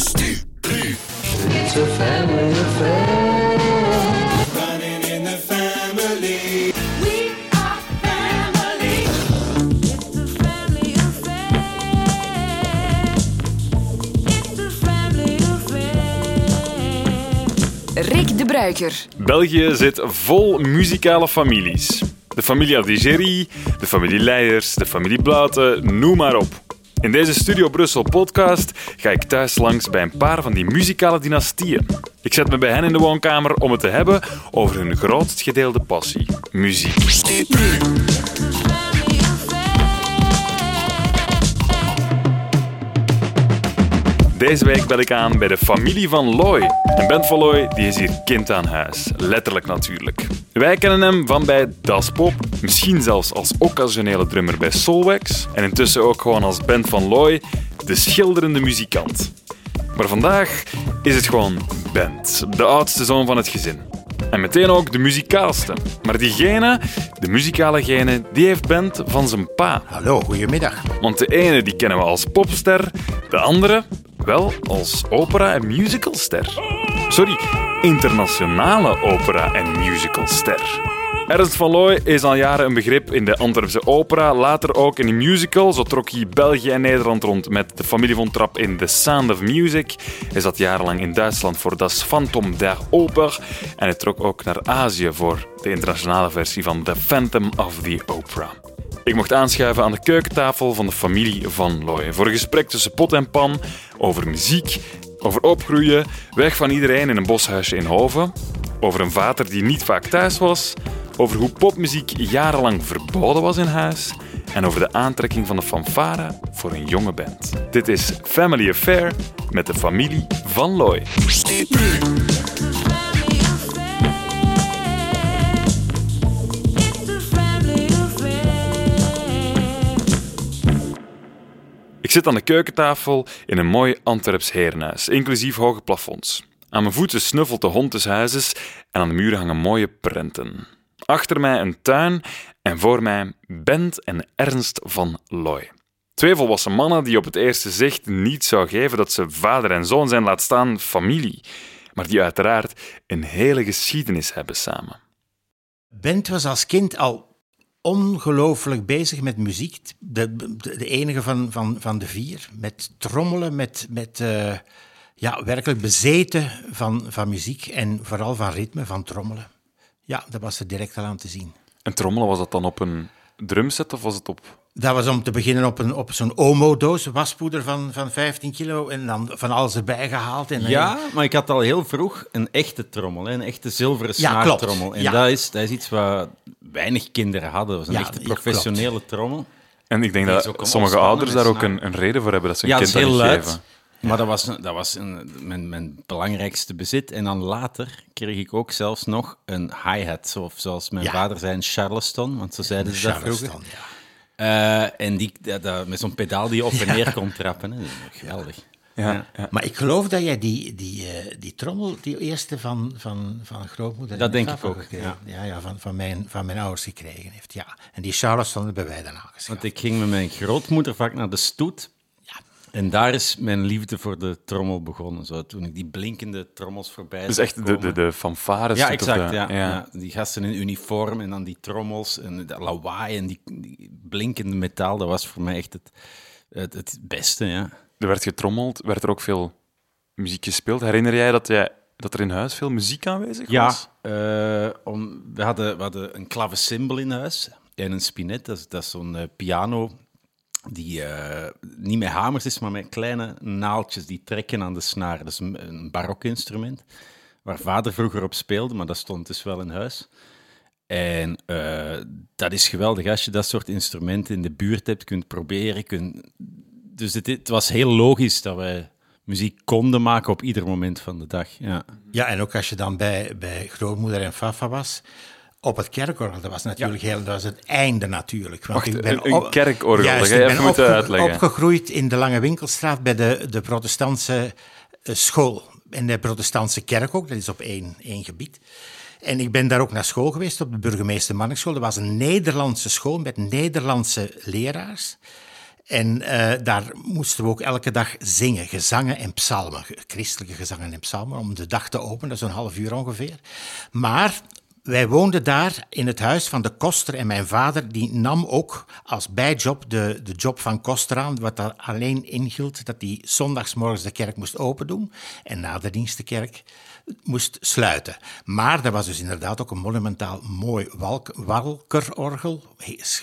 Family in family. We are family. Rick de Bruiker. België zit vol muzikale families. De familie Adigéry, de familie Leijers, de familie Blauten, noem maar op. In deze Studio Brussel podcast ga ik thuis langs bij een paar van die muzikale dynastieën. Ik zet me bij hen in de woonkamer om het te hebben over hun grootst gedeelde passie, muziek. Deze week bel ik aan bij de familie van Loy. En Ben van Loy die is hier kind aan huis. Letterlijk natuurlijk. Wij kennen hem van bij Das Pop, misschien zelfs als occasionele drummer bij Solwax en intussen ook gewoon als Ben van Loy, de schilderende muzikant. Maar vandaag is het gewoon Bent, de oudste zoon van het gezin. En meteen ook de muzikaalste. Maar diegene, de muzikale gene, die heeft Bent van zijn pa. Hallo, goedemiddag. Want de ene die kennen we als popster, de andere wel als opera- en musicalster. Sorry, internationale opera- en musicalster. Ernst van Looy is al jaren een begrip in de Antwerpse opera, later ook in de musical. Zo trok hij België en Nederland rond met de familie von Trapp in The Sound of Music. Hij zat jarenlang in Duitsland voor Das Phantom der Oper. En hij trok ook naar Azië voor de internationale versie van The Phantom of the Opera. Ik mocht aanschuiven aan de keukentafel van de familie Van Looy voor een gesprek tussen pot en pan over muziek, over opgroeien, weg van iedereen in een boshuisje in Hoven, over een vader die niet vaak thuis was, over hoe popmuziek jarenlang verboden was in huis en over de aantrekking van de fanfare voor een jonge band. Dit is Family Affair met de familie Van Looy. Ik zit aan de keukentafel in een mooi Antwerps herenhuis, inclusief hoge plafonds. Aan mijn voeten snuffelt de hond des huizes en aan de muren hangen mooie prenten. Achter mij een tuin en voor mij Bent en Ernst van Looy. Twee volwassen mannen die op het eerste zicht niet zou geven dat ze vader en zoon zijn, laat staan familie. Maar die uiteraard een hele geschiedenis hebben samen. Bent was als kind al ongelooflijk bezig met muziek. De, de, enige van, van, van de vier. Met trommelen, met, met eh, ja, werkelijk bezeten van, van muziek. En vooral van ritme, van trommelen. Ja, dat was er direct al aan te zien. En trommelen, was dat dan op een drumset of was het op... Dat was om te beginnen op, een, op zo'n Omo-doos, waspoeder van, van 15 kilo. En dan van alles erbij gehaald. En Ja, maar ik had al heel vroeg een echte trommel, hè, een echte zilveren Ja, snaartrommel. En Ja. dat, is, dat is iets wat weinig kinderen hadden. Dat was een Ja, echte ja, professionele trommel. En ik denk dat sommige ontspannen ouders daar en ook een, een reden voor hebben dat ze een Ja, dat kind is heel dat luid. geven. Maar dat was, dat was een, mijn, mijn belangrijkste bezit. En dan later kreeg ik ook zelfs nog een hi-hat. Of zoals mijn Ja. vader zei, een Charleston. Want zo zeiden ze dat vroeger. Charleston, ja. Eh, en die, dat, dat- met zo'n pedaal die je op en neer kon trappen. Hè. Geweldig. Ja, ja. Maar ik geloof dat jij die, die, eh, die trommel, die eerste van, van, van grootmoeder... Dat en denk ik ook, gekregen- Ja, ja, van, van, mijn, van mijn ouders gekregen heeft, ja. En die Charleston hebben wij dan aangeschaft. Want ik ging met mijn grootmoeder vaak naar de stoet. En daar is mijn liefde voor de trommel begonnen. Zo, toen ik die blinkende trommels voorbij Dus zag echt de, de, de fanfares. Ja, exact. de- ja, ja. Die gasten in uniform en dan die trommels en dat lawaai en die, die blinkende metaal. Dat was voor mij echt het, het, het beste, ja. Er werd getrommeld, werd er ook veel muziek gespeeld. Herinner jij dat, jij dat er in huis veel muziek aanwezig Ja, was? eh, om, we, hadden, we hadden een klavecimbal in huis en een spinet. Dat is, dat is zo'n eh, piano die eh, niet met hamers is, maar met kleine naaltjes die trekken aan de snaar. Dat is een, een barokinstrument waar vader vroeger op speelde, maar dat stond dus wel in huis. En eh, dat is geweldig als je dat soort instrumenten in de buurt hebt, kunt proberen. Kunt... Dus het, het was heel logisch dat wij muziek konden maken op ieder moment van de dag. Ja. Ja, en ook als je dan bij, bij grootmoeder en fafa was, op het kerkorgel, dat was natuurlijk heel, dat was het einde natuurlijk. Want Wacht, een- een kerkorgel, Juist, ik ben even opge- uitleggen. opgegroeid in de Lange Winkelstraat bij de, de protestantse eh, school. En de protestantse kerk ook, dat is op één, één gebied. En ik ben daar ook naar school geweest, op de burgemeester Mannenschool. Dat was een Nederlandse school met Nederlandse leraars. En eh, daar moesten we ook elke dag zingen, gezangen en psalmen. Christelijke gezangen en psalmen, om de dag te openen, dat is een half uur ongeveer. Maar wij woonden daar in het huis van de koster en mijn vader die nam ook als bijjob de, de job van koster aan, wat daar alleen inhield dat hij zondagsmorgens de kerk moest open doen en na de dienst de kerk moest sluiten. Maar dat was dus inderdaad ook een monumentaal mooi walk, walkerorgel,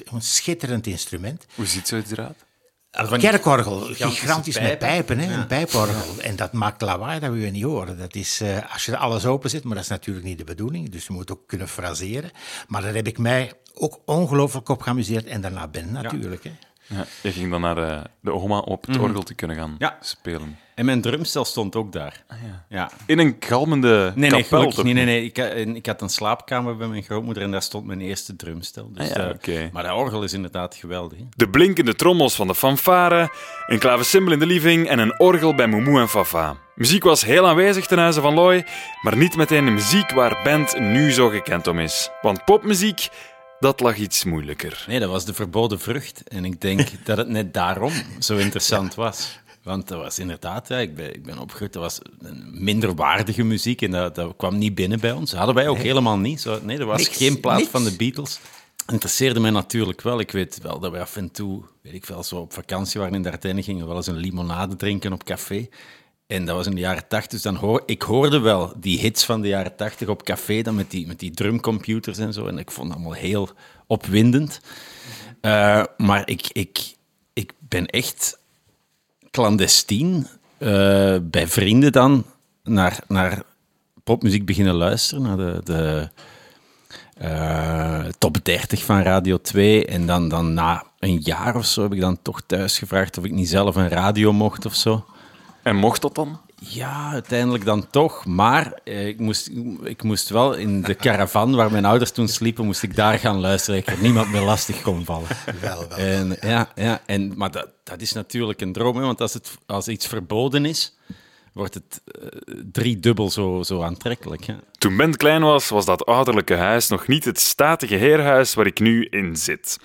een schitterend instrument. Hoe ziet zoiets eruit? Een kerkorgel, gigantisch met pijpen. hè? Ja. een pijporgel. En dat maakt lawaai dat we je niet horen. Dat is, eh, als je alles open zit, maar dat is natuurlijk niet de bedoeling. Dus je moet ook kunnen fraseren. Maar daar heb ik mij ook ongelooflijk op geamuseerd. En daarna Ben natuurlijk. Hè? Ja, je ging dan naar eh, de oma op het orgel te kunnen gaan Ja. spelen. En mijn drumstel stond ook daar. ja. In een galmende Nee, nee, kapel, niet. Nee, nee. Ik, en ik had een slaapkamer bij mijn grootmoeder en daar stond mijn eerste drumstel. Dus, Ah ja, eh, oké. Maar dat orgel is inderdaad geweldig. hè. De blinkende trommels van de fanfare, een klavecimbal in de living en een orgel bij Moumou en Fafa. Muziek was heel aanwezig ten huize van Loy, maar niet meteen de muziek waar band nu zo gekend om is. Want popmuziek, dat lag iets moeilijker. Nee, dat was de verboden vrucht. En ik denk dat het net daarom zo interessant was. Want dat was inderdaad, ja, ik, ben, ik ben opgegroeid, dat was een minderwaardige muziek en dat, dat kwam niet binnen bij ons. Dat hadden wij ook helemaal niet. Zo, nee, er was Niks, geen plaats niks. van de Beatles. Interesseerde mij natuurlijk wel. Ik weet wel dat we af en toe, weet ik wel, zo op vakantie waren in Dardenne, gingen we wel eens een limonade drinken op café. En dat was in de jaren tachtig, dus dan hoor, ik hoorde wel die hits van de jaren tachtig op café, dan met die, met die drumcomputers en zo. En ik vond het allemaal heel opwindend. Eh, maar ik, ik, ik ben echt clandestien eh, bij vrienden dan naar, naar popmuziek beginnen luisteren, naar de, de eh, top 30 van Radio 2. En dan, dan na een jaar of zo heb ik dan toch thuis gevraagd of ik niet zelf een radio mocht of zo. En mocht dat dan? Ja, uiteindelijk dan toch. Maar eh, ik, moest, ik moest wel in de caravan waar mijn ouders toen sliepen, moest ik daar gaan luisteren. Dat ik er niemand meer lastig kon vallen. Wel, wel. En, ja, ja, en, maar dat, dat is natuurlijk een droom. Hè, want als, het, als iets verboden is, wordt het eh, driedubbel zo, zo aantrekkelijk. Hè. Toen Ben klein was, was dat ouderlijke huis nog niet het statige heerhuis waar ik nu in zit.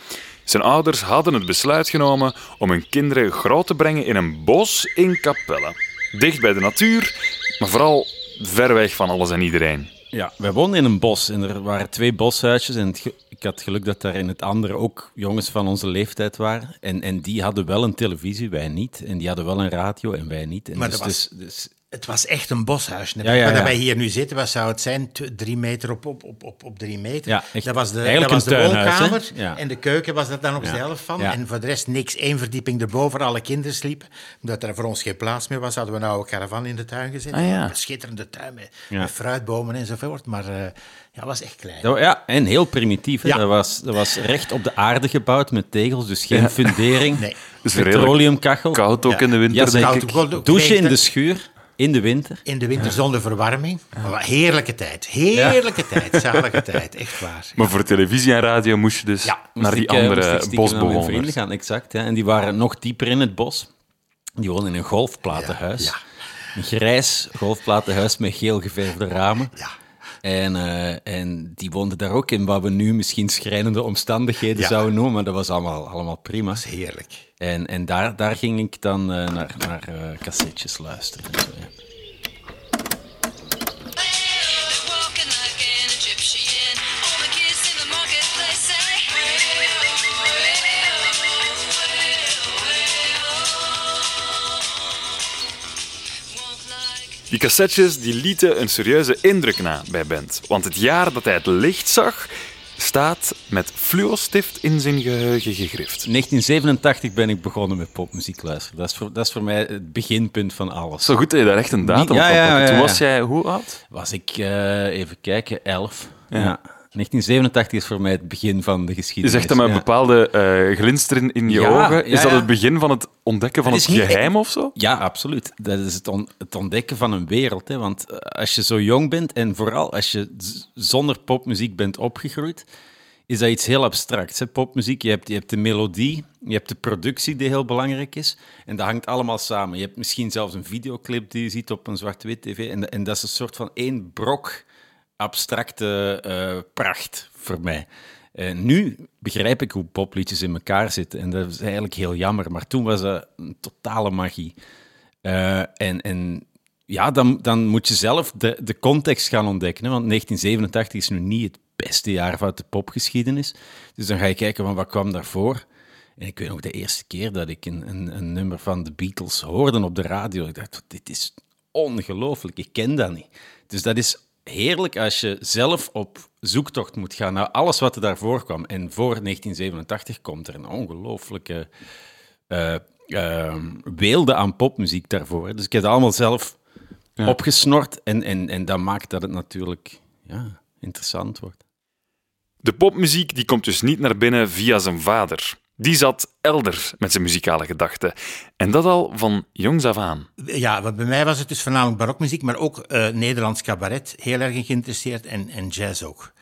Zijn ouders hadden het besluit genomen om hun kinderen groot te brengen in een bos in Capelle. Dicht bij de natuur, maar vooral ver weg van alles en iedereen. Ja, wij woonden in een bos en er waren twee boshuisjes. En het ik had geluk dat daar in het andere ook jongens van onze leeftijd waren. En, en die hadden wel een televisie, wij niet. En die hadden wel een radio en wij niet. En Maar dus, dat was- dus, dus Het was echt een boshuis. Ja, ja. wij hier nu zitten, wat zou het zijn? T- Drie meter op, op, op, op, op drie meter. Ja, echt. dat was de, dat was de een woonkamer. Ja. En de keuken was dat dan op de helft van. Ja. En voor de rest niks. Één verdieping erboven, alle kinderen sliepen. Omdat er voor ons geen plaats meer was, hadden we een oude caravan in de tuin gezet. Ah, ja. Een schitterende tuin met, Ja. met fruitbomen enzovoort. Maar eh, ja, het was echt klein. Dat Ja, en heel primitief. Dat, was, dat was recht op de aarde gebouwd met tegels, dus geen fundering. Nee. Dus Petroleumkachel. Koud ook Ja. in de winter, Ja, denk Koud, ik. ook- ook Douchen in de dat- schuur in de winter. In de winter zonder verwarming. Heerlijke tijd. Heerlijke tijd. Zalige tijd. Echt waar. Maar voor televisie en radio moest je dus naar die ik, eh, andere vrienden bosbewoners. gaan, exact. Ja. En die waren nog dieper in het bos. Die woonden in een golfplatenhuis. Ja, Een grijs golfplatenhuis met geel geverfde ramen. Ja. En, eh, en die woonden daar ook in wat we nu misschien schrijnende omstandigheden Ja. zouden noemen, maar dat was allemaal, allemaal prima. Dat is heerlijk. En, en daar, daar ging ik dan eh, naar, naar eh, cassettes luisteren. En zo, ja. Die cassettes die lieten een serieuze indruk na bij Bent. Want het jaar dat hij het licht zag, staat met fluostift in zijn geheugen gegrift. 1987 ben ik begonnen met popmuziek luisteren. Dat is voor, dat is voor mij het beginpunt van alles. Zo goed dat je daar echt een datum op ja, Toen was jij hoe oud? Was ik, eh, even kijken, 11. Ja. 1987 is voor mij het begin van de Je geschiedenis. zegt dat met een bepaalde eh glinsteren in je Ja, ogen. Is ja, dat het begin van het ontdekken van Het niet geheim of zo? Ja, absoluut. Dat is het, on- het ontdekken van een wereld. Hè. Want eh, als je zo jong bent en vooral als je zonder popmuziek bent opgegroeid, is dat iets heel abstracts. Hè. Popmuziek, je hebt, je hebt de melodie, je hebt de productie die heel belangrijk is. En dat hangt allemaal samen. Je hebt misschien zelfs een videoclip die je ziet op een zwart-wit tv. En, en dat is een soort van één brok abstracte eh, pracht voor mij. Eh, nu begrijp ik hoe popliedjes in elkaar zitten. En dat is eigenlijk heel jammer. Maar toen was dat een totale magie. Eh, en, en ja, dan, dan moet je zelf de, de context gaan ontdekken. Want 1987 is nu niet het beste jaar van de popgeschiedenis. Dus dan ga je kijken van wat kwam daarvoor. En ik weet nog de eerste keer dat ik een, een, een nummer van de Beatles hoorde op de radio. Ik dacht, dit is ongelooflijk, ik ken dat niet. Dus dat is heerlijk als je zelf op zoektocht moet gaan naar alles wat er daarvoor kwam. En voor 1987 komt er een ongelooflijke eh eh, weelde aan popmuziek daarvoor. Dus ik heb het allemaal zelf opgesnort. En, en, en dat maakt dat het natuurlijk ja, interessant wordt. De popmuziek die komt dus niet naar binnen via zijn vader. Die zat elders met zijn muzikale gedachten. En dat al van jongs af aan. Ja, want bij mij was het dus voornamelijk barokmuziek, maar ook eh, Nederlands cabaret, heel erg in geïnteresseerd en, en jazz ook.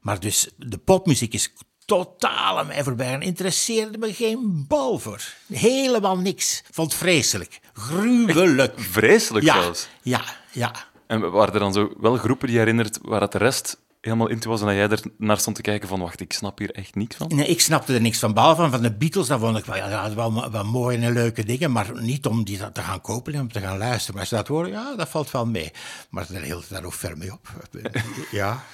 Maar dus de popmuziek is totaal aan mij voorbij en interesseerde me geen bal voor. Helemaal niks. Vond vreselijk. Gruwelijk. Vreselijk Ja, zelfs. ja, ja. En waren er dan zo wel groepen die herinnert waar het de rest helemaal into was en dat jij er naar stond te kijken van wacht, ik snap hier echt niks van? Nee, ik snapte er niks van. Behalve van de Beatles, dat vond ik wel, ja, wel, wel mooie en leuke dingen. Maar niet om die te gaan kopen en om te gaan luisteren. Maar als je dat hoort, ja, dat valt wel mee. Maar daar hield daar ook ver mee op. Ja,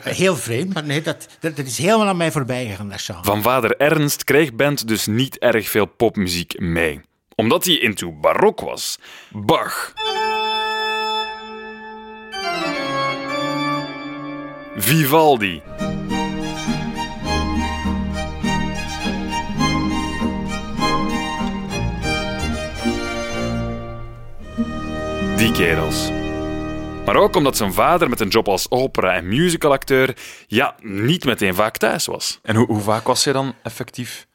heel vreemd. Maar nee, dat, dat, dat is helemaal aan mij voorbij gegaan, dat genre. Van vader Ernst kreeg Bent dus niet erg veel popmuziek mee. Omdat hij into barok was. Bach. Vivaldi. Die kerels. Maar ook omdat zijn vader met een job als opera- en musicalacteur ja, niet meteen vaak thuis was. En hoe, hoe vaak was hij dan effectief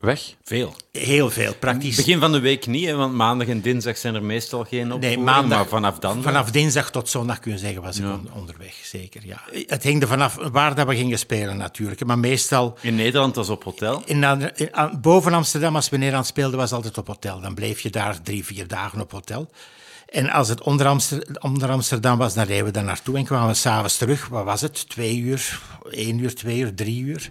weg? Veel. Heel veel, praktisch. Begin van de week niet, hè, want maandag en dinsdag zijn er meestal geen Nee, opvoeringen. maandag, maar vanaf dan... Vanaf dinsdag tot zondag kun je zeggen, was ik on- onderweg, zeker. Ja. Het hing er vanaf waar dat we gingen spelen natuurlijk. Maar meestal In Nederland was op hotel. in, boven Amsterdam, als we in Nederland speelden, was altijd op hotel. Dan bleef je daar drie, vier dagen op hotel. En als het onder, Amster- onder Amsterdam was, dan reden we daar naartoe en kwamen we s'avonds terug. Wat was het? Twee uur, één uur, twee uur, drie uur.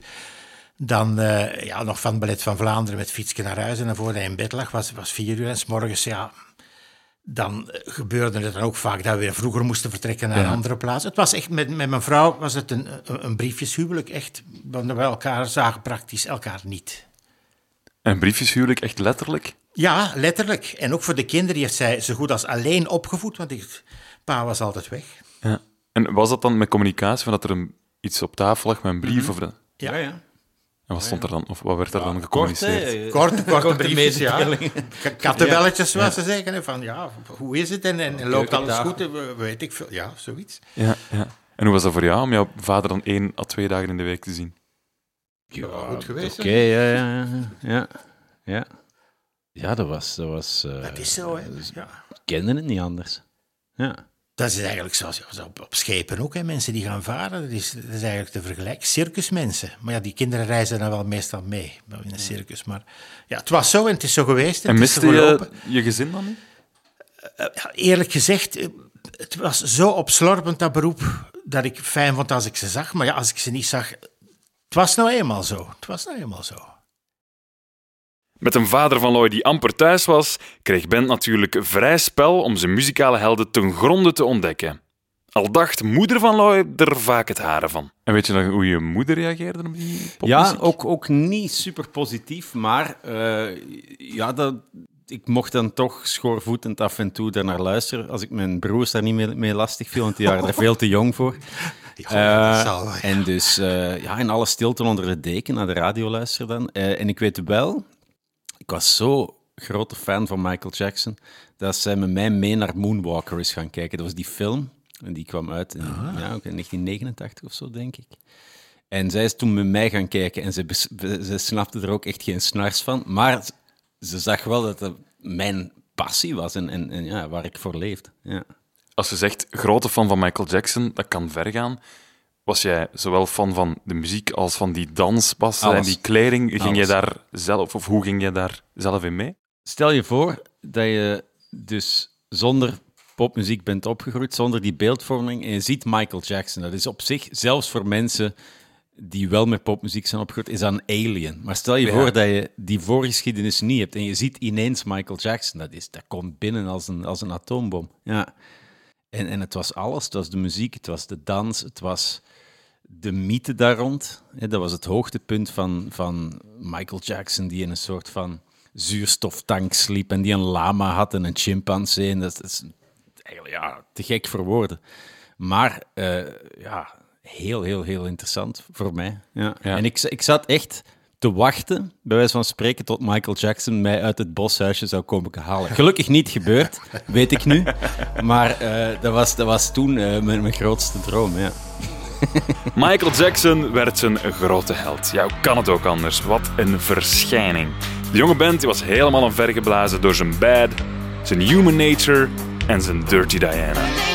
Dan eh, ja, nog van het Ballet van Vlaanderen met fietsje naar huis. En dan voordat hij in bed lag, was was vier uur. En s morgens, ja, dan eh, gebeurde het dan ook vaak dat we weer vroeger moesten vertrekken naar een andere plaats. Het was echt, met, met mijn vrouw was het een, een, een briefjeshuwelijk, echt. Want we elkaar zagen praktisch elkaar niet. En briefjeshuwelijk echt letterlijk? Ja, letterlijk. En ook voor de kinderen heeft zij zo goed als alleen opgevoed, want ik, pa was altijd weg. Ja. En was dat dan met communicatie, van dat er een, iets op tafel lag met een brief? of de- Ja. ja. En wat stond er dan? Of wat werd er dan Kort, gecommuniceerd? hè. Korte, korte briefjes, ja. Kattenbelletjes, zoals ze zeggen. Van, ja, hoe is het en, en loopt alles goed? En, Weet ik veel. Ja, zoiets. Ja, ja. En hoe was dat voor jou om jouw vader dan één à twee dagen in de week te zien? Ja, goed geweest, Oké, ja, ja, ja, ja. Ja, ja dat was... Dat was eh, Dat is zo, hè. dus Ja. ik kende het niet anders. Ja. Dat is eigenlijk zoals op, op schepen ook, hè. mensen die gaan varen. Dat is, dat is eigenlijk te vergelijken. Circusmensen. Maar ja, die kinderen reizen dan wel meestal mee in een circus. Maar ja, het was zo en het is zo geweest. En miste je je gezin dan niet? Ja, eerlijk gezegd, eh, het was zo opslorpend, dat beroep, dat ik fijn vond als ik ze zag. Maar ja, als ik ze niet zag, het was nou eenmaal zo. Het was nou eenmaal zo. Met een vader van Loy die amper thuis was, kreeg Bent natuurlijk vrij spel om zijn muzikale helden ten gronde te ontdekken. Al dacht moeder van Loy er vaak het hare van. En weet je nog hoe je moeder reageerde op die popmuziek? Ja, ook, ook niet super positief, maar eh, ja, dat, ik mocht dan toch schoorvoetend af en toe daarnaar luisteren. Als ik mijn broers daar niet mee, mee lastig viel, want die waren er veel te jong voor. Ja. En dus eh, ja, in alle stilte onder de deken naar de radio luisteren dan. Eh, en ik weet wel, ik was zo grote fan van Michael Jackson, dat zij met mij mee naar Moonwalker is gaan kijken. Dat was die film, en die kwam uit in, ja, ook in 1989 of zo, denk ik. En zij is toen met mij gaan kijken en ze, ze snapte er ook echt geen snars van. Maar ze zag wel dat dat mijn passie was en, en, en ja, waar ik voor leefde. Ja. Als je zegt grote fan van Michael Jackson, dat kan ver gaan. Was jij zowel fan van de muziek als van die danspassen en die kleding? Ging Alles. je daar zelf, of hoe ging je daar zelf in mee? Stel je voor dat je dus zonder popmuziek bent opgegroeid, zonder die beeldvorming, en je ziet Michael Jackson. Dat is op zich, zelfs voor mensen die wel met popmuziek zijn opgegroeid, is dan Alien. Maar stel je Ja. voor dat je die voorgeschiedenis niet hebt en je ziet ineens Michael Jackson. Dat, is, dat komt binnen als een, als een atoombom. Ja. En, en het was alles. Het was de muziek, het was de dans, het was de mythe daar rond. Hè, Dat was het hoogtepunt van, van Michael Jackson, die in een soort van zuurstoftank sliep en die een lama had en een chimpansee. En dat, dat is eigenlijk ja, te gek voor woorden. Maar eh, ja, heel, heel, heel interessant voor mij. Ja. Ja. En ik, ik zat echt te wachten, bij wijze van spreken, tot Michael Jackson mij uit het boshuisje zou komen halen. Gelukkig niet gebeurd, weet ik nu. Maar eh, dat, was, dat was toen eh, mijn, mijn grootste droom, ja. Michael Jackson werd zijn grote held. Hoe kan het ook anders? Wat een verschijning. De jonge band was helemaal omvergeblazen door zijn bad, zijn human nature en zijn dirty Diana.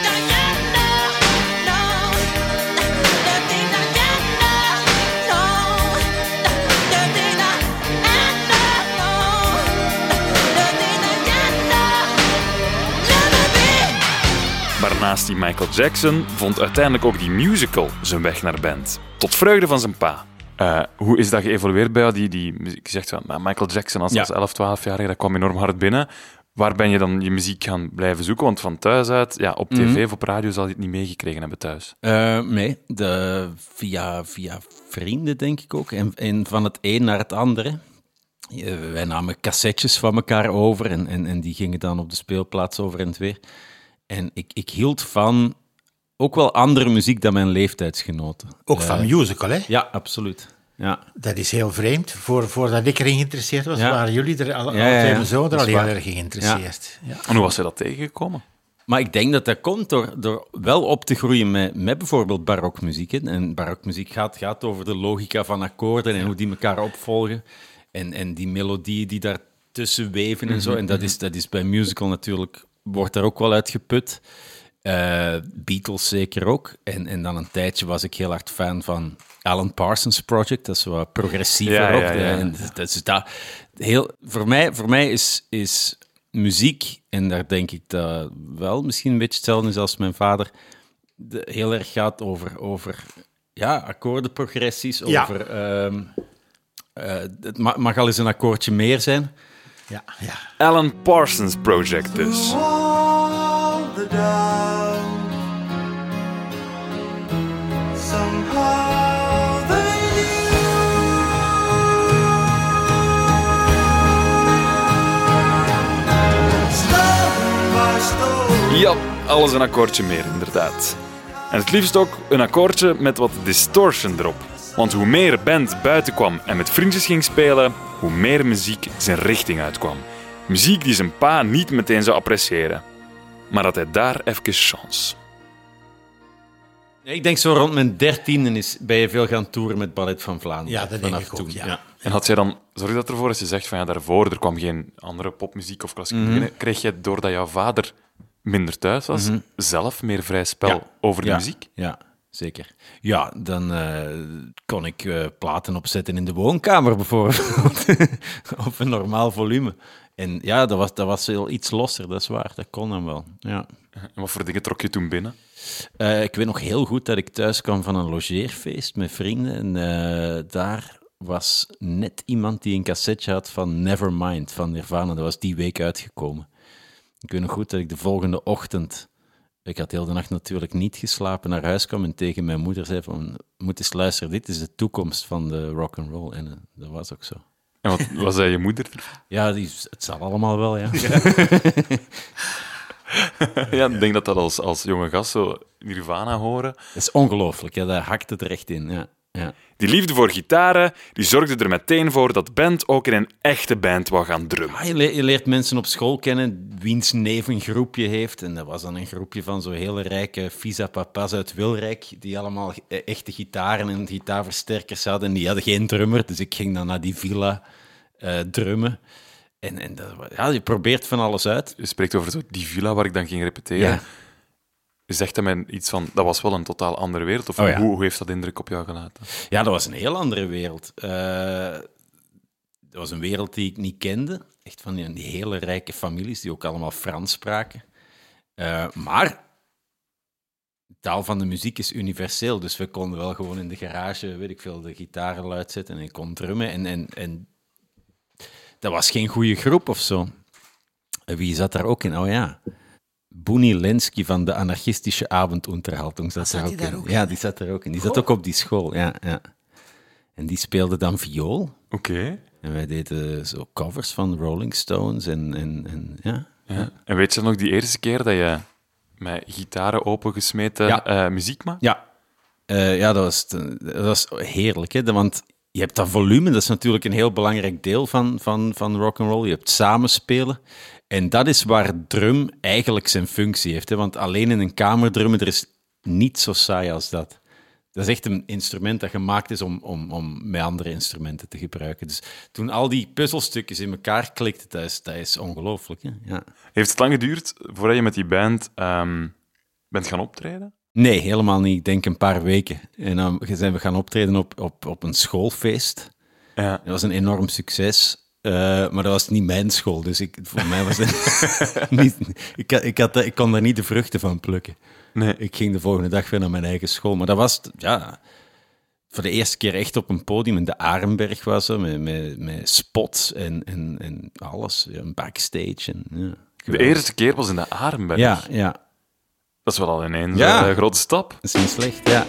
Naast die Michael Jackson vond uiteindelijk ook die musical zijn weg naar band. Tot vreugde van zijn pa. Eh, hoe is dat geëvolueerd bij jou? Die, die, muziek? je zegt van nou, Michael Jackson als, Ja. als 11, 12-jarige, dat kwam enorm hard binnen. Waar ben je dan je muziek gaan blijven zoeken? Want van thuis uit, ja, op tv of op radio zal je het niet meegekregen hebben thuis. Eh, nee, de, via, via vrienden denk ik ook. En, en van het een naar het andere. Eh, wij namen cassettes van elkaar over en, en, en die gingen dan op de speelplaats over en het weer. En ik, ik hield van ook wel andere muziek dan mijn leeftijdsgenoten. Ook van musical, hè? Ja, absoluut. Ja. Dat is heel vreemd. Voor, voordat ik erin geïnteresseerd was, Ja. waren jullie er al, Ja, zoon er al heel erg geïnteresseerd. Ja. En hoe was je dat tegengekomen? Maar ik denk dat dat komt door, door wel op te groeien met, met bijvoorbeeld barokmuziek. hè. En barokmuziek gaat, gaat over de logica van akkoorden en hoe die elkaar opvolgen. En, en die melodieën die daartussen weven en zo. En dat is, dat is bij musical natuurlijk, wordt daar ook wel uitgeput. Eh Beatles zeker ook. En, en dan een tijdje was ik heel hard fan van Alan Parsons Project. Dat is wat progressiever Ja, ook. ja, ja. En dat is dat, heel, voor mij, voor mij is, is muziek, en daar denk ik dat wel misschien een beetje hetzelfde is als mijn vader, de, heel erg gaat over, over ja, akkoordenprogressies, over... ehm, eh, het ma- mag al eens een akkoordje meer zijn. Ja, ja. Alan Parsons Project dus. Ja, alles een akkoordje meer, inderdaad. En het liefst ook een akkoordje met wat distortion erop. Want hoe meer band buiten kwam en met vriendjes ging spelen, hoe meer muziek zijn richting uitkwam. Muziek die zijn pa niet meteen zou appreciëren. Maar had hij daar even chance. Ik denk zo rond mijn dertiende is, ben je veel gaan toeren met Ballet van Vlaanderen. Ja, dat denk ik ook, ja. En had jij dan, zorg dat ervoor als je zegt van ja, daarvoor, er kwam geen andere popmuziek of klassieke muziek binnen, kreeg jij doordat jouw vader minder thuis was, zelf meer vrij spel Ja. over de ja, muziek? Ja, zeker. Ja, dan eh, kon ik eh, platen opzetten in de woonkamer bijvoorbeeld. op een normaal volume. En ja, dat was, dat was heel iets losser, dat is waar. Dat kon dan wel, ja. En wat voor dingen trok je toen binnen? Eh, ik weet nog heel goed dat ik thuis kwam van een logeerfeest met vrienden. En daar was net iemand die een cassetje had van Nevermind van Nirvana. Dat was die week uitgekomen. Ik weet nog goed dat ik de volgende ochtend... Ik had heel de nacht natuurlijk niet geslapen, naar huis kwam en tegen mijn moeder zei van... Moet eens luisteren, dit is de toekomst van de rock and roll. En eh, dat was ook zo. En wat was hij je moeder? Ja, die, het zal allemaal wel, ja. Ja, ik denk dat dat als, als jonge gast zo Nirvana horen. Dat is ongelooflijk, ja, daar hakt het er echt in. Ja, ja. Die liefde voor gitaren, die zorgde er meteen voor dat band ook in een echte band wou gaan drummen. Ah, je, le- je leert mensen op school kennen wiens neef een groepje heeft. En dat was dan een groepje van zo hele rijke visa-papas uit Wilrijk, die allemaal eh, echte gitaren en gitaarversterkers hadden. En die hadden geen drummer, dus ik ging dan naar die villa eh, drummen. En, en dat, ja, je probeert van alles uit. Je spreekt over zo die villa waar ik dan ging repeteren. Ja. Zegt dat mij iets van, dat was wel een totaal andere wereld? Of Oh ja. hoe, hoe heeft dat indruk op jou gelaten? Ja, dat was een heel andere wereld. Eh, dat was een wereld die ik niet kende. Echt van die, die hele rijke families die ook allemaal Frans spraken. Eh, maar de taal van de muziek is universeel. Dus we konden wel gewoon in de garage, weet ik veel, de gitaren luid zetten en ik kon drummen. En, en, en dat was geen goede groep of zo. En wie zat daar ook in? Oh ja. Boenie Lensky van de anarchistische avondunterhaltung zat, zat er die ook daar in. ook ja, die zat er ook in. Die zat ook op die school, ja, ja. En die speelde dan viool. Oké. En wij deden zo covers van Rolling Stones en, en, en ja. Ja. En weet je nog die eerste keer dat je met gitaren opengesmeten Ja. eh, muziek maakt? Ja, Eh, ja dat, was, te- dat was heerlijk. Hè? Want je hebt dat volume, dat is natuurlijk een heel belangrijk deel van, van, van rock and roll. Je hebt samenspelen. En dat is waar drum eigenlijk zijn functie heeft. Hè? Want alleen in een kamer drummen, er is niet zo saai als dat. Dat is echt een instrument dat gemaakt is om, om, om met andere instrumenten te gebruiken. Dus toen al die puzzelstukjes in elkaar klikten, dat is, dat is ongelooflijk. Ja. Heeft het lang geduurd voordat je met die band ehm, bent gaan optreden? Nee, helemaal niet. Ik denk een paar weken. En dan zijn we gaan optreden op, op, op een schoolfeest. Ja. Dat was een enorm succes. Eh, maar dat was niet mijn school, dus ik, voor mij was het niet... Ik, ik, had, ik kon daar niet de vruchten van plukken. Nee. Ik ging de volgende dag weer naar mijn eigen school. Maar dat was, ja, voor de eerste keer echt op een podium. In de Arenberg was er, met, met, met spots en, en, en alles. Een backstage. En, ja, De eerste keer was in de Arenberg. Ja, ja. Dat is wel al ineens Ja. eh, een grote stap. Dat is niet slecht, ja.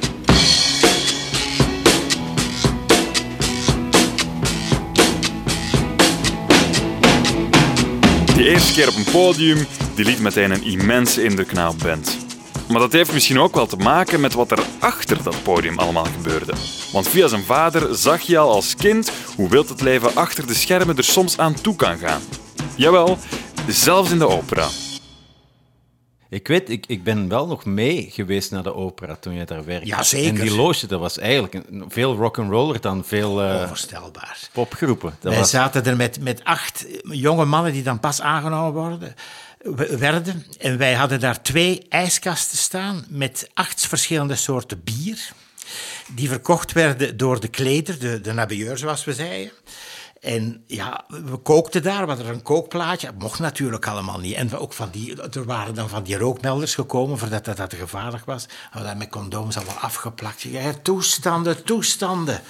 Die eerste keer op een podium, die liet meteen een immense indruk na op band. Maar dat heeft misschien ook wel te maken met wat er achter dat podium allemaal gebeurde. Want via zijn vader zag je al als kind hoe wild het leven achter de schermen er soms aan toe kan gaan. Jawel, zelfs in de opera. Ik weet, ik, ik ben wel nog mee geweest naar de opera toen jij daar werkte. Ja, zeker. En die loge, dat was eigenlijk een, veel rock'n'roller dan veel eh, Onvoorstelbaar. popgroepen. Dat Wij was, zaten er met, met acht jonge mannen die dan pas aangenomen worden, werden. En wij hadden daar twee ijskasten staan met acht verschillende soorten bier. Die verkocht werden door de kleder, de, de zoals we zeiden. En ja, we kookten daar, we hadden een kookplaatje. Dat mocht natuurlijk allemaal niet. En ook van die, er waren dan van die rookmelders gekomen, voordat dat, dat gevaarlijk was. We hadden met condooms allemaal afgeplakt. Ja, toestanden, toestanden.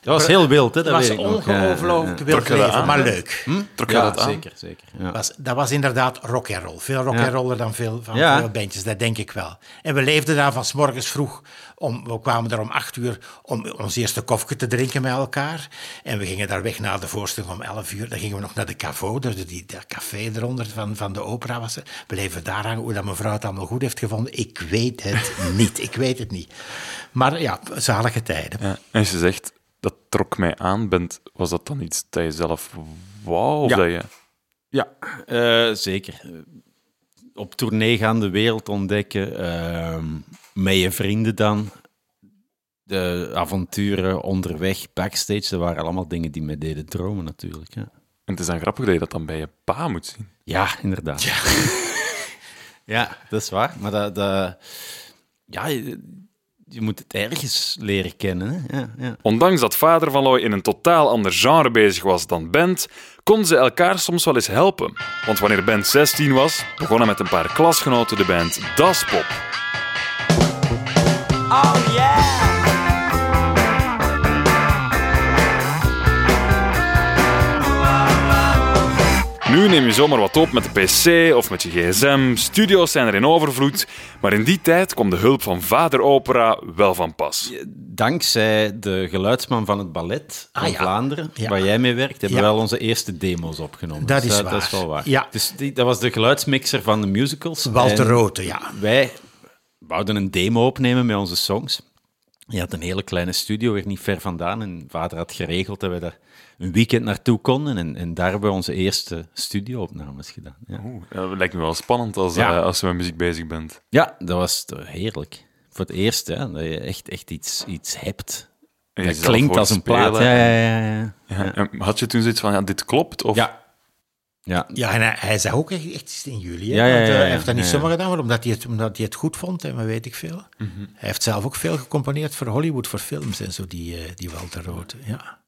Dat was heel wild, hè? Het Dat was ongelooflijk wild leven, aan, maar leuk. Trok je Ja, dat aan? zeker, zeker. Ja. Was, dat was inderdaad rock and roll. Veel rock and roller dan veel van Ja. veel bandjes, dat denk ik wel. En we leefden daar van s morgens vroeg. Om, we kwamen er om acht uur om ons eerste kofje te drinken met elkaar. En we gingen daar weg na de voorstelling om elf uur. Dan gingen we nog naar de cavo, dus die, dat café eronder van, van de opera was. We bleven daar hangen. Hoe dat mevrouw het allemaal goed heeft gevonden, ik weet het niet. Ik weet het niet. Maar ja, zalige tijden. Ja. En je zegt, dat trok mij aan, bent, was dat dan iets dat je zelf wou? Of Ja. dat je... Ja, eh, zeker. Op tournee gaan, de wereld ontdekken, ehm, met je vrienden dan. De avonturen onderweg, backstage, dat waren allemaal dingen die mij deden dromen natuurlijk. Ja, En het is dan grappig dat je dat dan bij je pa moet zien. ja inderdaad. Ja. dat is waar. Maar dat, dat, ja, je, moet het ergens leren kennen. Hè? Ja, ja. Ondanks dat vader van Loy in een totaal ander genre bezig was dan band, konden ze elkaar soms wel eens helpen. Want wanneer band 16 was, begonnen met een paar klasgenoten de band Das Pop. Nu neem je zomaar wat op met de PC of met je gsm. Studio's zijn er in overvloed. Maar in die tijd kwam de hulp van vader opera wel van pas. Dankzij de geluidsman van het ballet van Ah, ja. Vlaanderen, Ja. waar jij mee werkt, hebben we wel onze eerste demo's opgenomen. Dat Dus, is eh, waar. Dat is wel waar. Ja. Dus die, dat was de geluidsmixer van de musicals. Walter Rote, ja. Wij wouden een demo opnemen met onze songs. Je had een hele kleine studio, weer niet ver vandaan. En vader had geregeld dat we daar een weekend naartoe konden. En, en daar hebben we onze eerste studio-opnames gedaan. Ja. Oeh, dat lijkt me wel spannend als, Ja. eh, als je met muziek bezig bent. ja, dat was heerlijk. Voor het eerst, hè, dat je echt, echt iets, iets hebt. Dat klinkt als een plaat. Ja, ja, ja. Had je toen zoiets van, ja, dit klopt? Of... ja. Ja. Ja, en hij, hij zei ook echt, echt iets in juli. hè, Ja, ja, want, eh, ja, ja, hij heeft dat niet ja, ja. zomaar gedaan, maar omdat hij, het, omdat hij het goed vond en weet ik veel. Hij heeft zelf ook veel gecomponeerd voor Hollywood, voor films en zo, die, eh, die Walter Rote. Ja.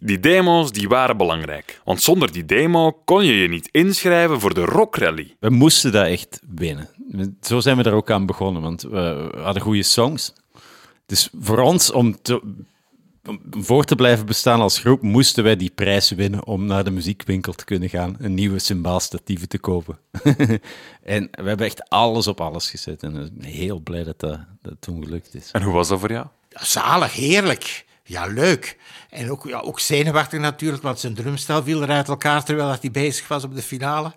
Die demo's die waren belangrijk. Want zonder die demo kon je je niet inschrijven voor de rockrally. We moesten dat echt winnen. Zo zijn we er ook aan begonnen, want we hadden goede songs. Dus voor ons, om, te, om voor te blijven bestaan als groep, moesten wij die prijs winnen om naar de muziekwinkel te kunnen gaan, een nieuwe cymbaalstatieven te kopen. en we hebben echt alles op alles gezet en ik ben heel blij dat dat, dat toen gelukt is. En hoe was dat voor jou? Zalig, heerlijk. Ja, leuk. En ook, ja, ook zenuwachtig natuurlijk, want zijn drumstel viel er uit elkaar terwijl hij bezig was op de finale.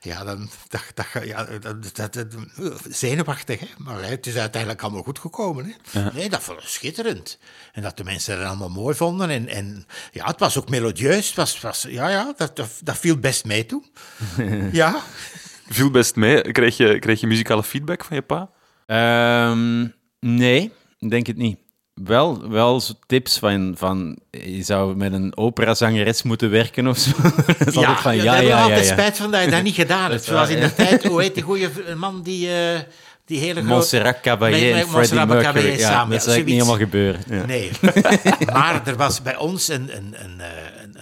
Ja, dan dacht dat, ja, dat, dat, dat- zenuwachtig, hè. Maar hè, het is uiteindelijk allemaal goed gekomen. Hè. Nee, dat vond ik schitterend. En dat de mensen het allemaal mooi vonden. En, en ja, het was ook melodieus. Het was, was, ja, ja, dat, dat, dat viel best mee toen. ja. Viel best mee. Kreeg je, kreeg je muzikale feedback van je pa? Ehm, nee, ik denk het niet. Wel, wel tips van, van je zou met een operazangeres moeten werken of zo. Dat altijd van, ja, ja, daar heb ja, ja, altijd ja. spijt van dat je dat niet gedaan hebt. Zoals in de tijd, hoe heet die goede man die, eh, die hele grote... Montserrat Caballé en Freddie Mercury. Caballé Ja, samen, dat zou ja, niet helemaal gebeuren. Ja. Nee. maar er was bij ons een, een, een, eh,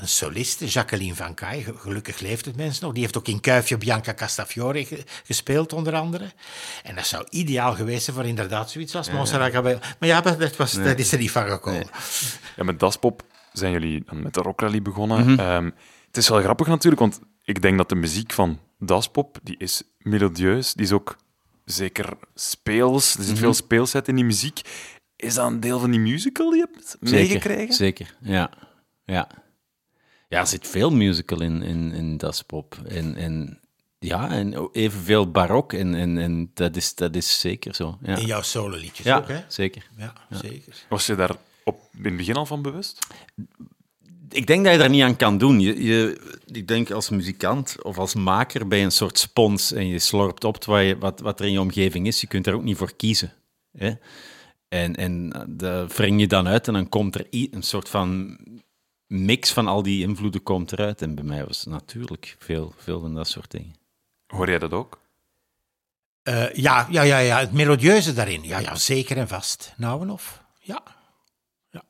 een, soliste, Jacqueline Van Kaay. Ge- Gelukkig leeft het mensen nog. Die heeft ook in Kuifje Bianca Castafiore ge- gespeeld, onder andere. En dat zou ideaal geweest zijn voor inderdaad zoiets als Montserrat Caballé. Maar ja, dat, was, dat is er niet van gekomen. Ja, met Daspop zijn jullie dan met de rockrally begonnen. Ehm, het is wel grappig natuurlijk, want ik denk dat de muziek van Daspop, die is melodieus, die is ook zeker speels. Er zit veel speelsheid in die muziek. Is dat een deel van die musical die je hebt meegekregen? Zeker, ja. Ja, ja er zit veel musical in, in, in Das Pop. En, en, ja, en evenveel barok. En, en, en dat, is, dat is zeker zo. Ja, In jouw sololiedjes ja ook, hè? zeker. Ja, zeker. Was je daar op, in het begin al van bewust? Ik denk dat je daar niet aan kan doen. Je, je, ik denk als muzikant of als maker ben je een soort spons en je slorpt op wat, je, wat, wat er in je omgeving is. Je kunt er ook niet voor kiezen. Hè? En, en dat wring je dan uit en dan komt er een soort van mix van al die invloeden komt eruit. En bij mij was het natuurlijk veel, veel van dat soort dingen. Hoor jij dat ook? Eh, ja, ja, ja, ja, het melodieuze daarin. Ja, ja, zeker en vast. Nou en of. Ja. ja.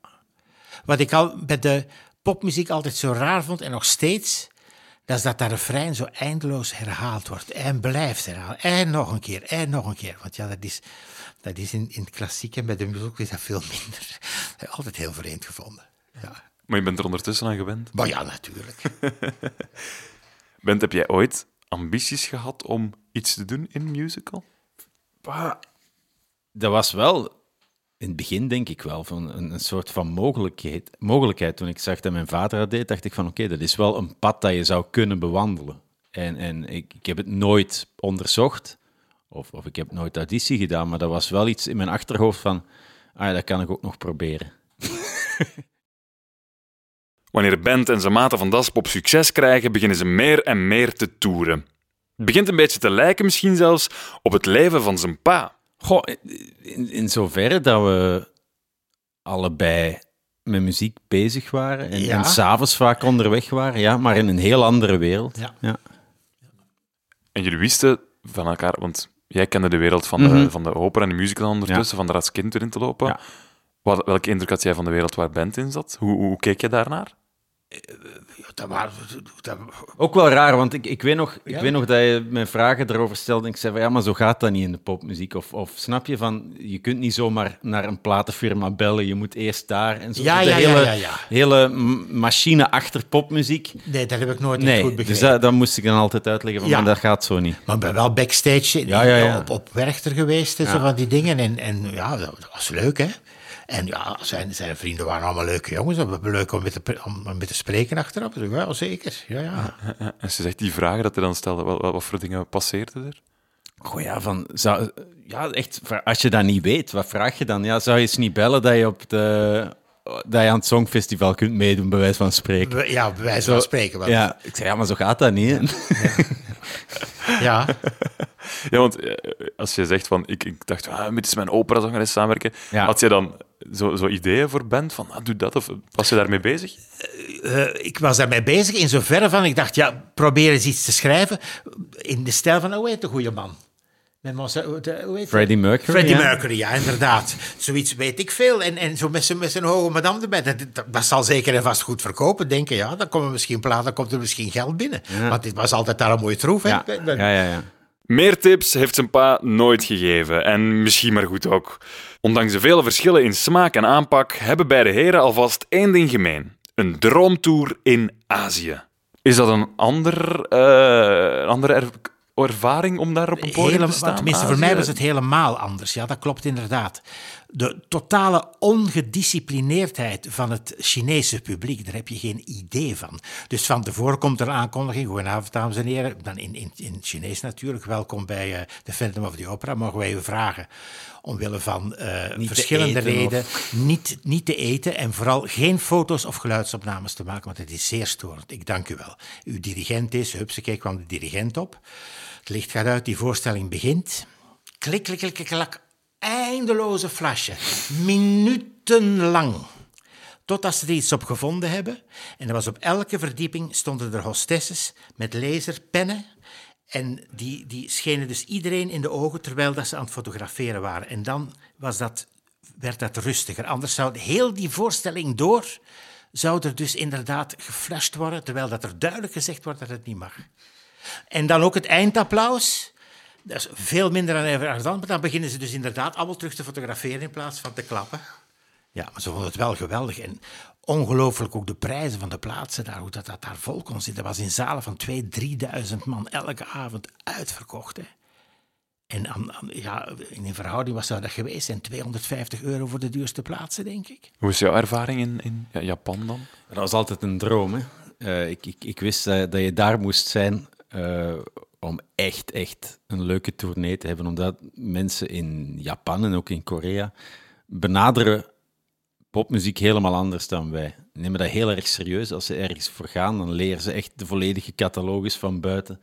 Wat ik al bij de popmuziek altijd zo raar vond, en nog steeds, dat is dat dat refrein zo eindeloos herhaald wordt. En blijft herhalen. En nog een keer, en nog een keer. Want ja, dat is, dat is in, in het klassiek en bij de muziek is dat veel minder. Altijd heel vreemd gevonden. Ja. Maar je bent er ondertussen aan gewend. Maar ja, natuurlijk. Bent, heb jij ooit ambities gehad om iets te doen in musical? Dat was wel, in het begin denk ik wel, van een, een soort van mogelijkheid, mogelijkheid. Toen ik zag dat mijn vader dat deed, dacht ik van oké, dat is wel een pad dat je zou kunnen bewandelen. En, en ik, ik heb het nooit onderzocht, of, of ik heb nooit auditie gedaan, maar dat was wel iets in mijn achterhoofd van, ah, ja, dat kan ik ook nog proberen. Wanneer band en zijn maten van Daspop succes krijgen, beginnen ze meer en meer te toeren. Het begint een beetje te lijken misschien zelfs op het leven van zijn pa. Goh, in, in zoverre dat we allebei met muziek bezig waren en, Ja. en s'avonds vaak onderweg waren, ja, maar in een heel andere wereld. Ja. Ja. En jullie wisten van elkaar, want jij kende de wereld van, de, Mhm. van de opera en de musical ondertussen, van de als kind erin te lopen. Ja. Wat, welke indruk had jij van de wereld waar band in zat? Hoe, hoe keek je daarnaar? Dat waren, dat, Ook wel raar, want ik, ik, weet nog, ik Ja? weet nog dat je me vragen erover stelde en ik zei van ja, maar zo gaat dat niet in de popmuziek. Of, of snap je van, je kunt niet zomaar naar een platenfirma bellen, je moet eerst daar en zo. Ja, de ja, hele, ja, hele machine achter popmuziek. nee, dat heb ik nooit Nee, goed dus begrepen. dat, dat moest ik dan altijd uitleggen, van, maar dat gaat zo niet. Maar ik ben wel backstage Ja, ja, ja. Op, op Werchter geweest en zo van die dingen. En, en ja, dat was leuk, hè. En ja, zijn, zijn vrienden waren allemaal leuke jongens. Leuk om met, te, om met te spreken achteraf. Dus ja, zeker. Ja, ja. En ze zegt die vragen dat hij dan stelde, wat, wat, voor dingen passeerden er? Goh, ja, van, zou, ja, echt, als je dat niet weet, wat vraag je dan? Ja, zou je eens niet bellen dat je, op de, dat je aan het Songfestival kunt meedoen, bij wijze van spreken? Be- Ja, bij wijze van spreken. wel. Ja, ik zei, ja, maar zo gaat dat niet. ja. Ja, want eh, als je zegt van, ik, ik dacht, ah, met mijn operazangeres samenwerken, Ja. had je dan zo, zo ideeën voor band van, ah, doe dat, of was je daarmee bezig? Eh, ik was daarmee bezig in zoverre van, ik dacht, ja, probeer eens iets te schrijven in de stijl van, oh, heet de goede man. Met de- hoe heet Freddie Mercury, Freddie ja. Mercury, ja, inderdaad. Zoiets weet ik veel. En, en zo met zijn, met zijn hoge madame erbij. Dat, dat, dat zal zeker en vast goed verkopen. Denken, ja, dan komen misschien platen, dan komt er misschien geld binnen. Want dit was altijd daar een mooie troef. hè. Ja, ja, ja. ja. Meer tips heeft zijn pa nooit gegeven. En misschien maar goed ook. Ondanks de vele verschillen in smaak en aanpak hebben beide heren alvast één ding gemeen. Een droomtour in Azië. Is dat een ander, eh, een andere er- ervaring om daar op een podium Hele- te staan? tenminste, voor Azië? mij was het helemaal anders. Ja, dat klopt inderdaad. De totale ongedisciplineerdheid van het Chinese publiek, daar heb je geen idee van. Dus van tevoren komt er een aankondiging. Goedenavond, dames en heren. Dan in, in, in Chinees natuurlijk. Welkom bij eh, de Phantom of the Opera. Mogen wij u vragen, omwille van eh, verschillende redenen, niet, niet te eten en vooral geen foto's of geluidsopnames te maken, want het is zeer storend. Ik dank u wel. Uw dirigent is, hupsakee, kwam de dirigent op. Het licht gaat uit, die voorstelling begint. Klik, klik, klik, klik, klak. Eindeloze flasje. Minutenlang. Totdat ze er iets op gevonden hebben. En er was op elke verdieping stonden er hostesses met laserpennen. En die, die schenen dus iedereen in de ogen terwijl dat ze aan het fotograferen waren. En dan was dat, werd dat rustiger. Anders zou heel die voorstelling door... zou er dus inderdaad geflasht worden... terwijl dat er duidelijk gezegd wordt dat het niet mag. En dan ook het eindapplaus. Dat is veel minder dan even dan, maar dan beginnen ze dus inderdaad allemaal terug te fotograferen in plaats van te klappen. Ja, maar ze vonden het wel geweldig. En ongelooflijk ook de prijzen van de plaatsen daar, hoe dat, dat daar vol kon zitten. Dat was in zalen van 2.000, 3.000 man elke avond uitverkocht. Hè. En aan, aan- ja, in een verhouding zou dat geweest zijn? 250 euro voor de duurste plaatsen, denk ik. Hoe is jouw ervaring in, in ja, Japan dan? Dat was altijd een droom. Hè? Eh, ik, ik, ik wist eh, dat je daar moest zijn eh, om echt, echt een leuke tournee te hebben. Omdat mensen in Japan en ook in Korea benaderen popmuziek helemaal anders dan wij. Nemen dat heel erg serieus. Als ze ergens voor gaan, dan leren ze echt de volledige catalogus van buiten.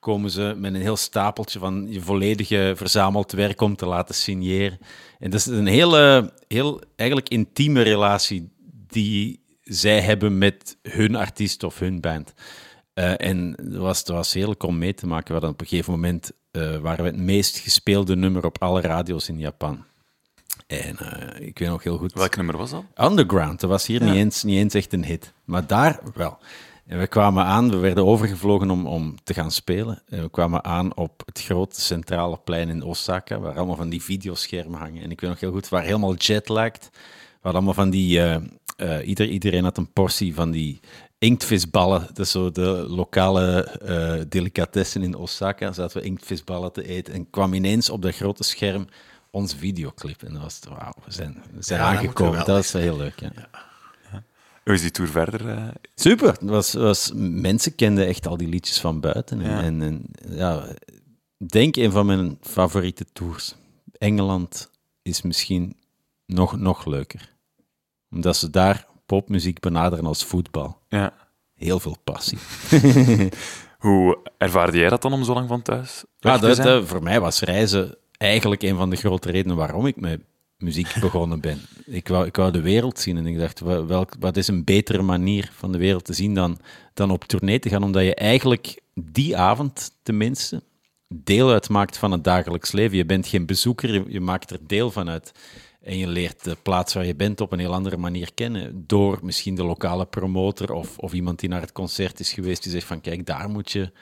Komen ze met een heel stapeltje van je volledige verzameld werk om te laten signeren. En dat is een hele, heel eigenlijk intieme relatie die zij hebben met hun artiest of hun band. Eh, en het was, het was heerlijk om mee te maken. We hadden op een gegeven moment eh, waren we het meest gespeelde nummer op alle radio's in Japan. En eh, ik weet nog heel goed. Welk nummer was dat? Underground, dat was hier niet, eens, niet eens echt een hit. Maar daar wel. En we kwamen aan, we werden overgevlogen om, om te gaan spelen. En we kwamen aan op het grote centrale plein in Osaka, waar allemaal van die videoschermen hangen. En ik weet nog heel goed, we waren helemaal jetlagged. We hadden allemaal van die... eh, eh, ieder, iedereen had een portie van die inktvisballen. Dat is zo de lokale eh delicatessen in Osaka. Zaten we inktvisballen te eten. En kwam ineens op dat grote scherm onze videoclip. En dat was, wauw, we zijn, we Ja, aangekomen. Dat was wel heel leuk, ja. Hoe is die tour verder? eh? Super. Het Was, was, mensen kenden echt al die liedjes van buiten. En, Ja. en, en, ja, denk een van mijn favoriete tours. Engeland is misschien nog, nog leuker. Omdat ze daar popmuziek benaderen als voetbal. Ja. Heel veel passie. Hoe ervaarde jij dat dan om zo lang van thuis Ah, dat, dat- voor mij was reizen eigenlijk een van de grote redenen waarom ik met muziek begonnen ben. Ik wou, ik wou de wereld zien en ik dacht, welk, wat is een betere manier van de wereld te zien dan, dan op tournee te gaan, omdat je eigenlijk die avond tenminste deel uitmaakt van het dagelijks leven. Je bent geen bezoeker, je maakt er deel van uit. En je leert de plaats waar je bent op een heel andere manier kennen. Door misschien de lokale promotor of, of iemand die naar het concert is geweest, die zegt van kijk, daar moet je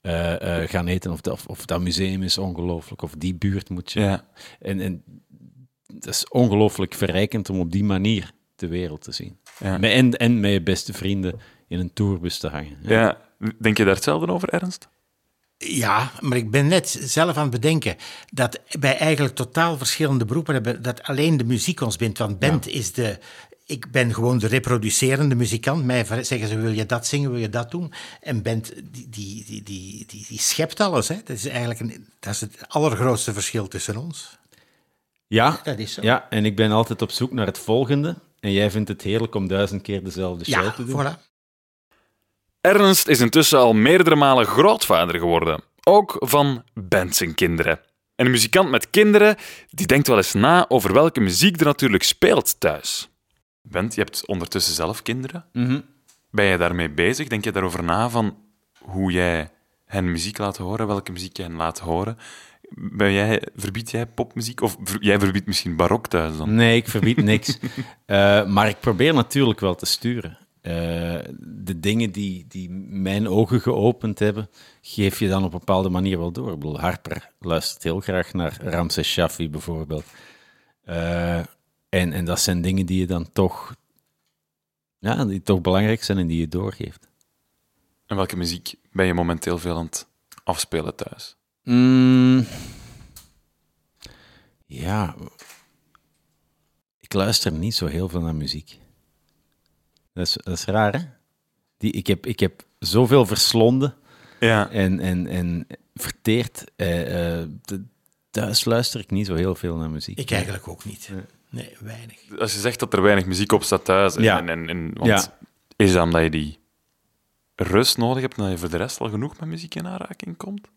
eh, eh, gaan eten. Of, dat- of, of dat museum is ongelooflijk, of die buurt moet je. Ja. En, en het is ongelooflijk verrijkend om op die manier de wereld te zien. Ja. Met, en, en met je beste vrienden in een tourbus te hangen. Ja. Denk je daar hetzelfde over, Ernst? Ja, maar ik ben net zelf aan het bedenken dat wij eigenlijk totaal verschillende beroepen hebben. Dat alleen de muziek ons bindt. Want band is de. Ik ben gewoon de reproducerende muzikant. Mij zeggen ze: wil je dat zingen, wil je dat doen? En band die, die, die, die, die, die schept alles. Hè? Dat is eigenlijk een, dat is het allergrootste verschil tussen ons. Ja, Dat is zo. ja, en ik ben altijd op zoek naar het volgende. En jij vindt het heerlijk om duizend keer dezelfde show Ja, te doen. voilà. Ernst is intussen al meerdere malen grootvader geworden. Ook van band zijn kinderen. En een muzikant met kinderen die denkt wel eens na over welke muziek er natuurlijk speelt thuis. Bent, je hebt ondertussen zelf kinderen. Mhm. Ben je daarmee bezig? Denk je daarover na van hoe jij hen muziek laat horen, welke muziek je hen laat horen? Ben jij, verbied jij popmuziek? Of ver- jij verbiedt misschien barok thuis dan? Nee, ik verbied niks. Eh, maar ik probeer natuurlijk wel te sturen. Eh, de dingen die, die mijn ogen geopend hebben, geef je dan op een bepaalde manier wel door. Ik bedoel, Harper luistert heel graag naar Ramses Shaffi bijvoorbeeld. Eh, en, en dat zijn dingen die je dan toch, ja, die toch belangrijk zijn en die je doorgeeft. En welke muziek ben je momenteel veel aan het afspelen thuis? Mm, ja, ik luister niet zo heel veel naar muziek. Dat is, dat is raar, hè? Die, ik, heb, ik heb zoveel verslonden Ja. en, en, en verteerd. Eh, eh, thuis luister ik niet zo heel veel naar muziek. Ik eigenlijk ook niet. Nee, weinig. Als je zegt dat er weinig muziek op staat thuis, en, Ja. en, en, en- want Ja. is dat omdat je die rust nodig hebt en dat je voor de rest al genoeg met muziek in aanraking komt?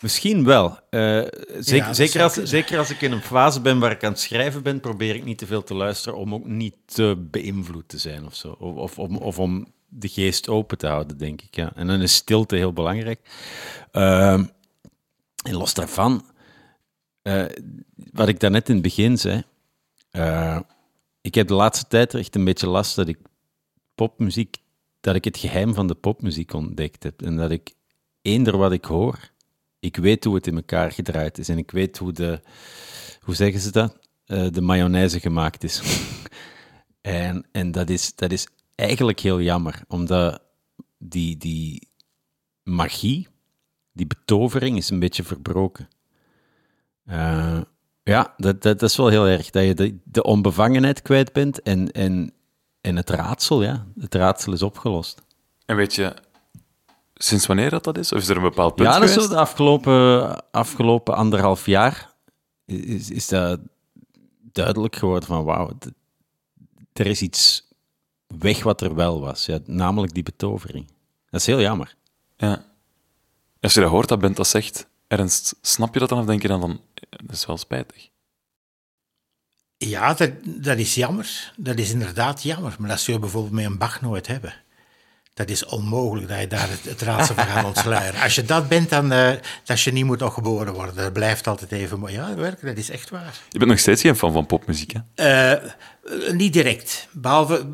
Misschien wel. Eh, zeker, zeker, als, zeker als ik in een fase ben waar ik aan het schrijven ben, probeer ik niet te veel te luisteren om ook niet te beïnvloed te zijn of zo. Of, of, om, of om de geest open te houden, denk ik. Ja. En dan is stilte heel belangrijk. Ehm, en los daarvan, eh, wat ik daarnet in het begin zei, eh, ik heb de laatste tijd echt een beetje last dat ik popmuziek, dat ik het geheim van de popmuziek ontdekt heb. En dat ik eender wat ik hoor, ik weet hoe het in elkaar gedraaid is. En ik weet hoe de, hoe zeggen ze dat? Eh, de mayonaise gemaakt is. en en dat, is, dat is eigenlijk heel jammer, omdat die, die magie, die betovering is een beetje verbroken. Eh, ja, dat, dat, dat is wel heel erg. Dat je de, de onbevangenheid kwijt bent en, en, en het raadsel, ja. Het raadsel is opgelost. En weet je sinds wanneer dat, dat is? Of is er een bepaald punt Ja, dat is zo geweest? de afgelopen, afgelopen anderhalf jaar is, is dat duidelijk geworden van wauw, er is iets weg wat er wel was. Ja, namelijk die betovering. Dat is heel jammer. Ja. Als je dat hoort, dat bent dat zegt, Ernst, snap je dat dan of denk je dan van, ja, dat is wel spijtig? Ja, dat, dat is jammer. Dat is inderdaad jammer. Maar dat zul je bijvoorbeeld met een Bach nooit hebben. Dat is onmogelijk dat je daar het, het raadsel van gaat ontsluieren. Als je dat bent, dan uh, dat je niet moet nog geboren worden. Dat blijft altijd even mooi. Ja, werkelijk, dat is echt waar. Je bent nog steeds geen fan van popmuziek, hè? Uh, niet direct. Behalve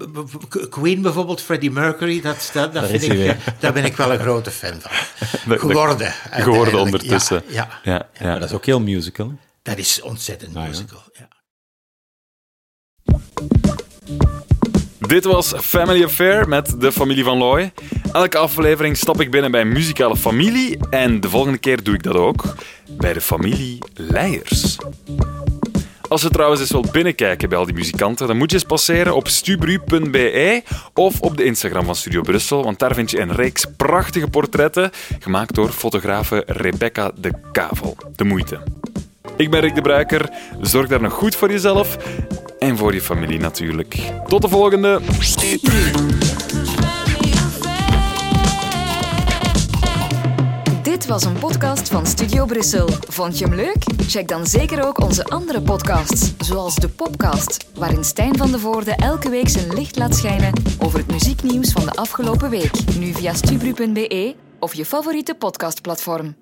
Queen bijvoorbeeld, Freddie Mercury, dat, dat, dat vind ik, daar ben ik wel een grote fan van. Geworden. Geworden ondertussen. Ja, ja, ja, ja. Maar dat is ook heel musical. Dat is ontzettend ah, musical, ja. Dit was Family Affair met de familie van Looy. Elke aflevering stap ik binnen bij een muzikale familie en de volgende keer doe ik dat ook bij de familie Leijers. Als je trouwens eens wilt binnenkijken bij al die muzikanten, dan moet je eens passeren op stubru.be of op de Instagram van Studio Brussel, want daar vind je een reeks prachtige portretten gemaakt door fotografe Rebecca de Kavel. De moeite. Ik ben Rick de Bruiker. Zorg daar nog goed voor jezelf en voor je familie natuurlijk. Tot de volgende. Dit was een podcast van Studio Brussel. Vond je hem leuk? Check dan zeker ook onze andere podcasts, zoals de Popcast, waarin Stijn van de Voorde elke week zijn licht laat schijnen over het muzieknieuws van de afgelopen week. Nu via stubru.be of je favoriete podcastplatform.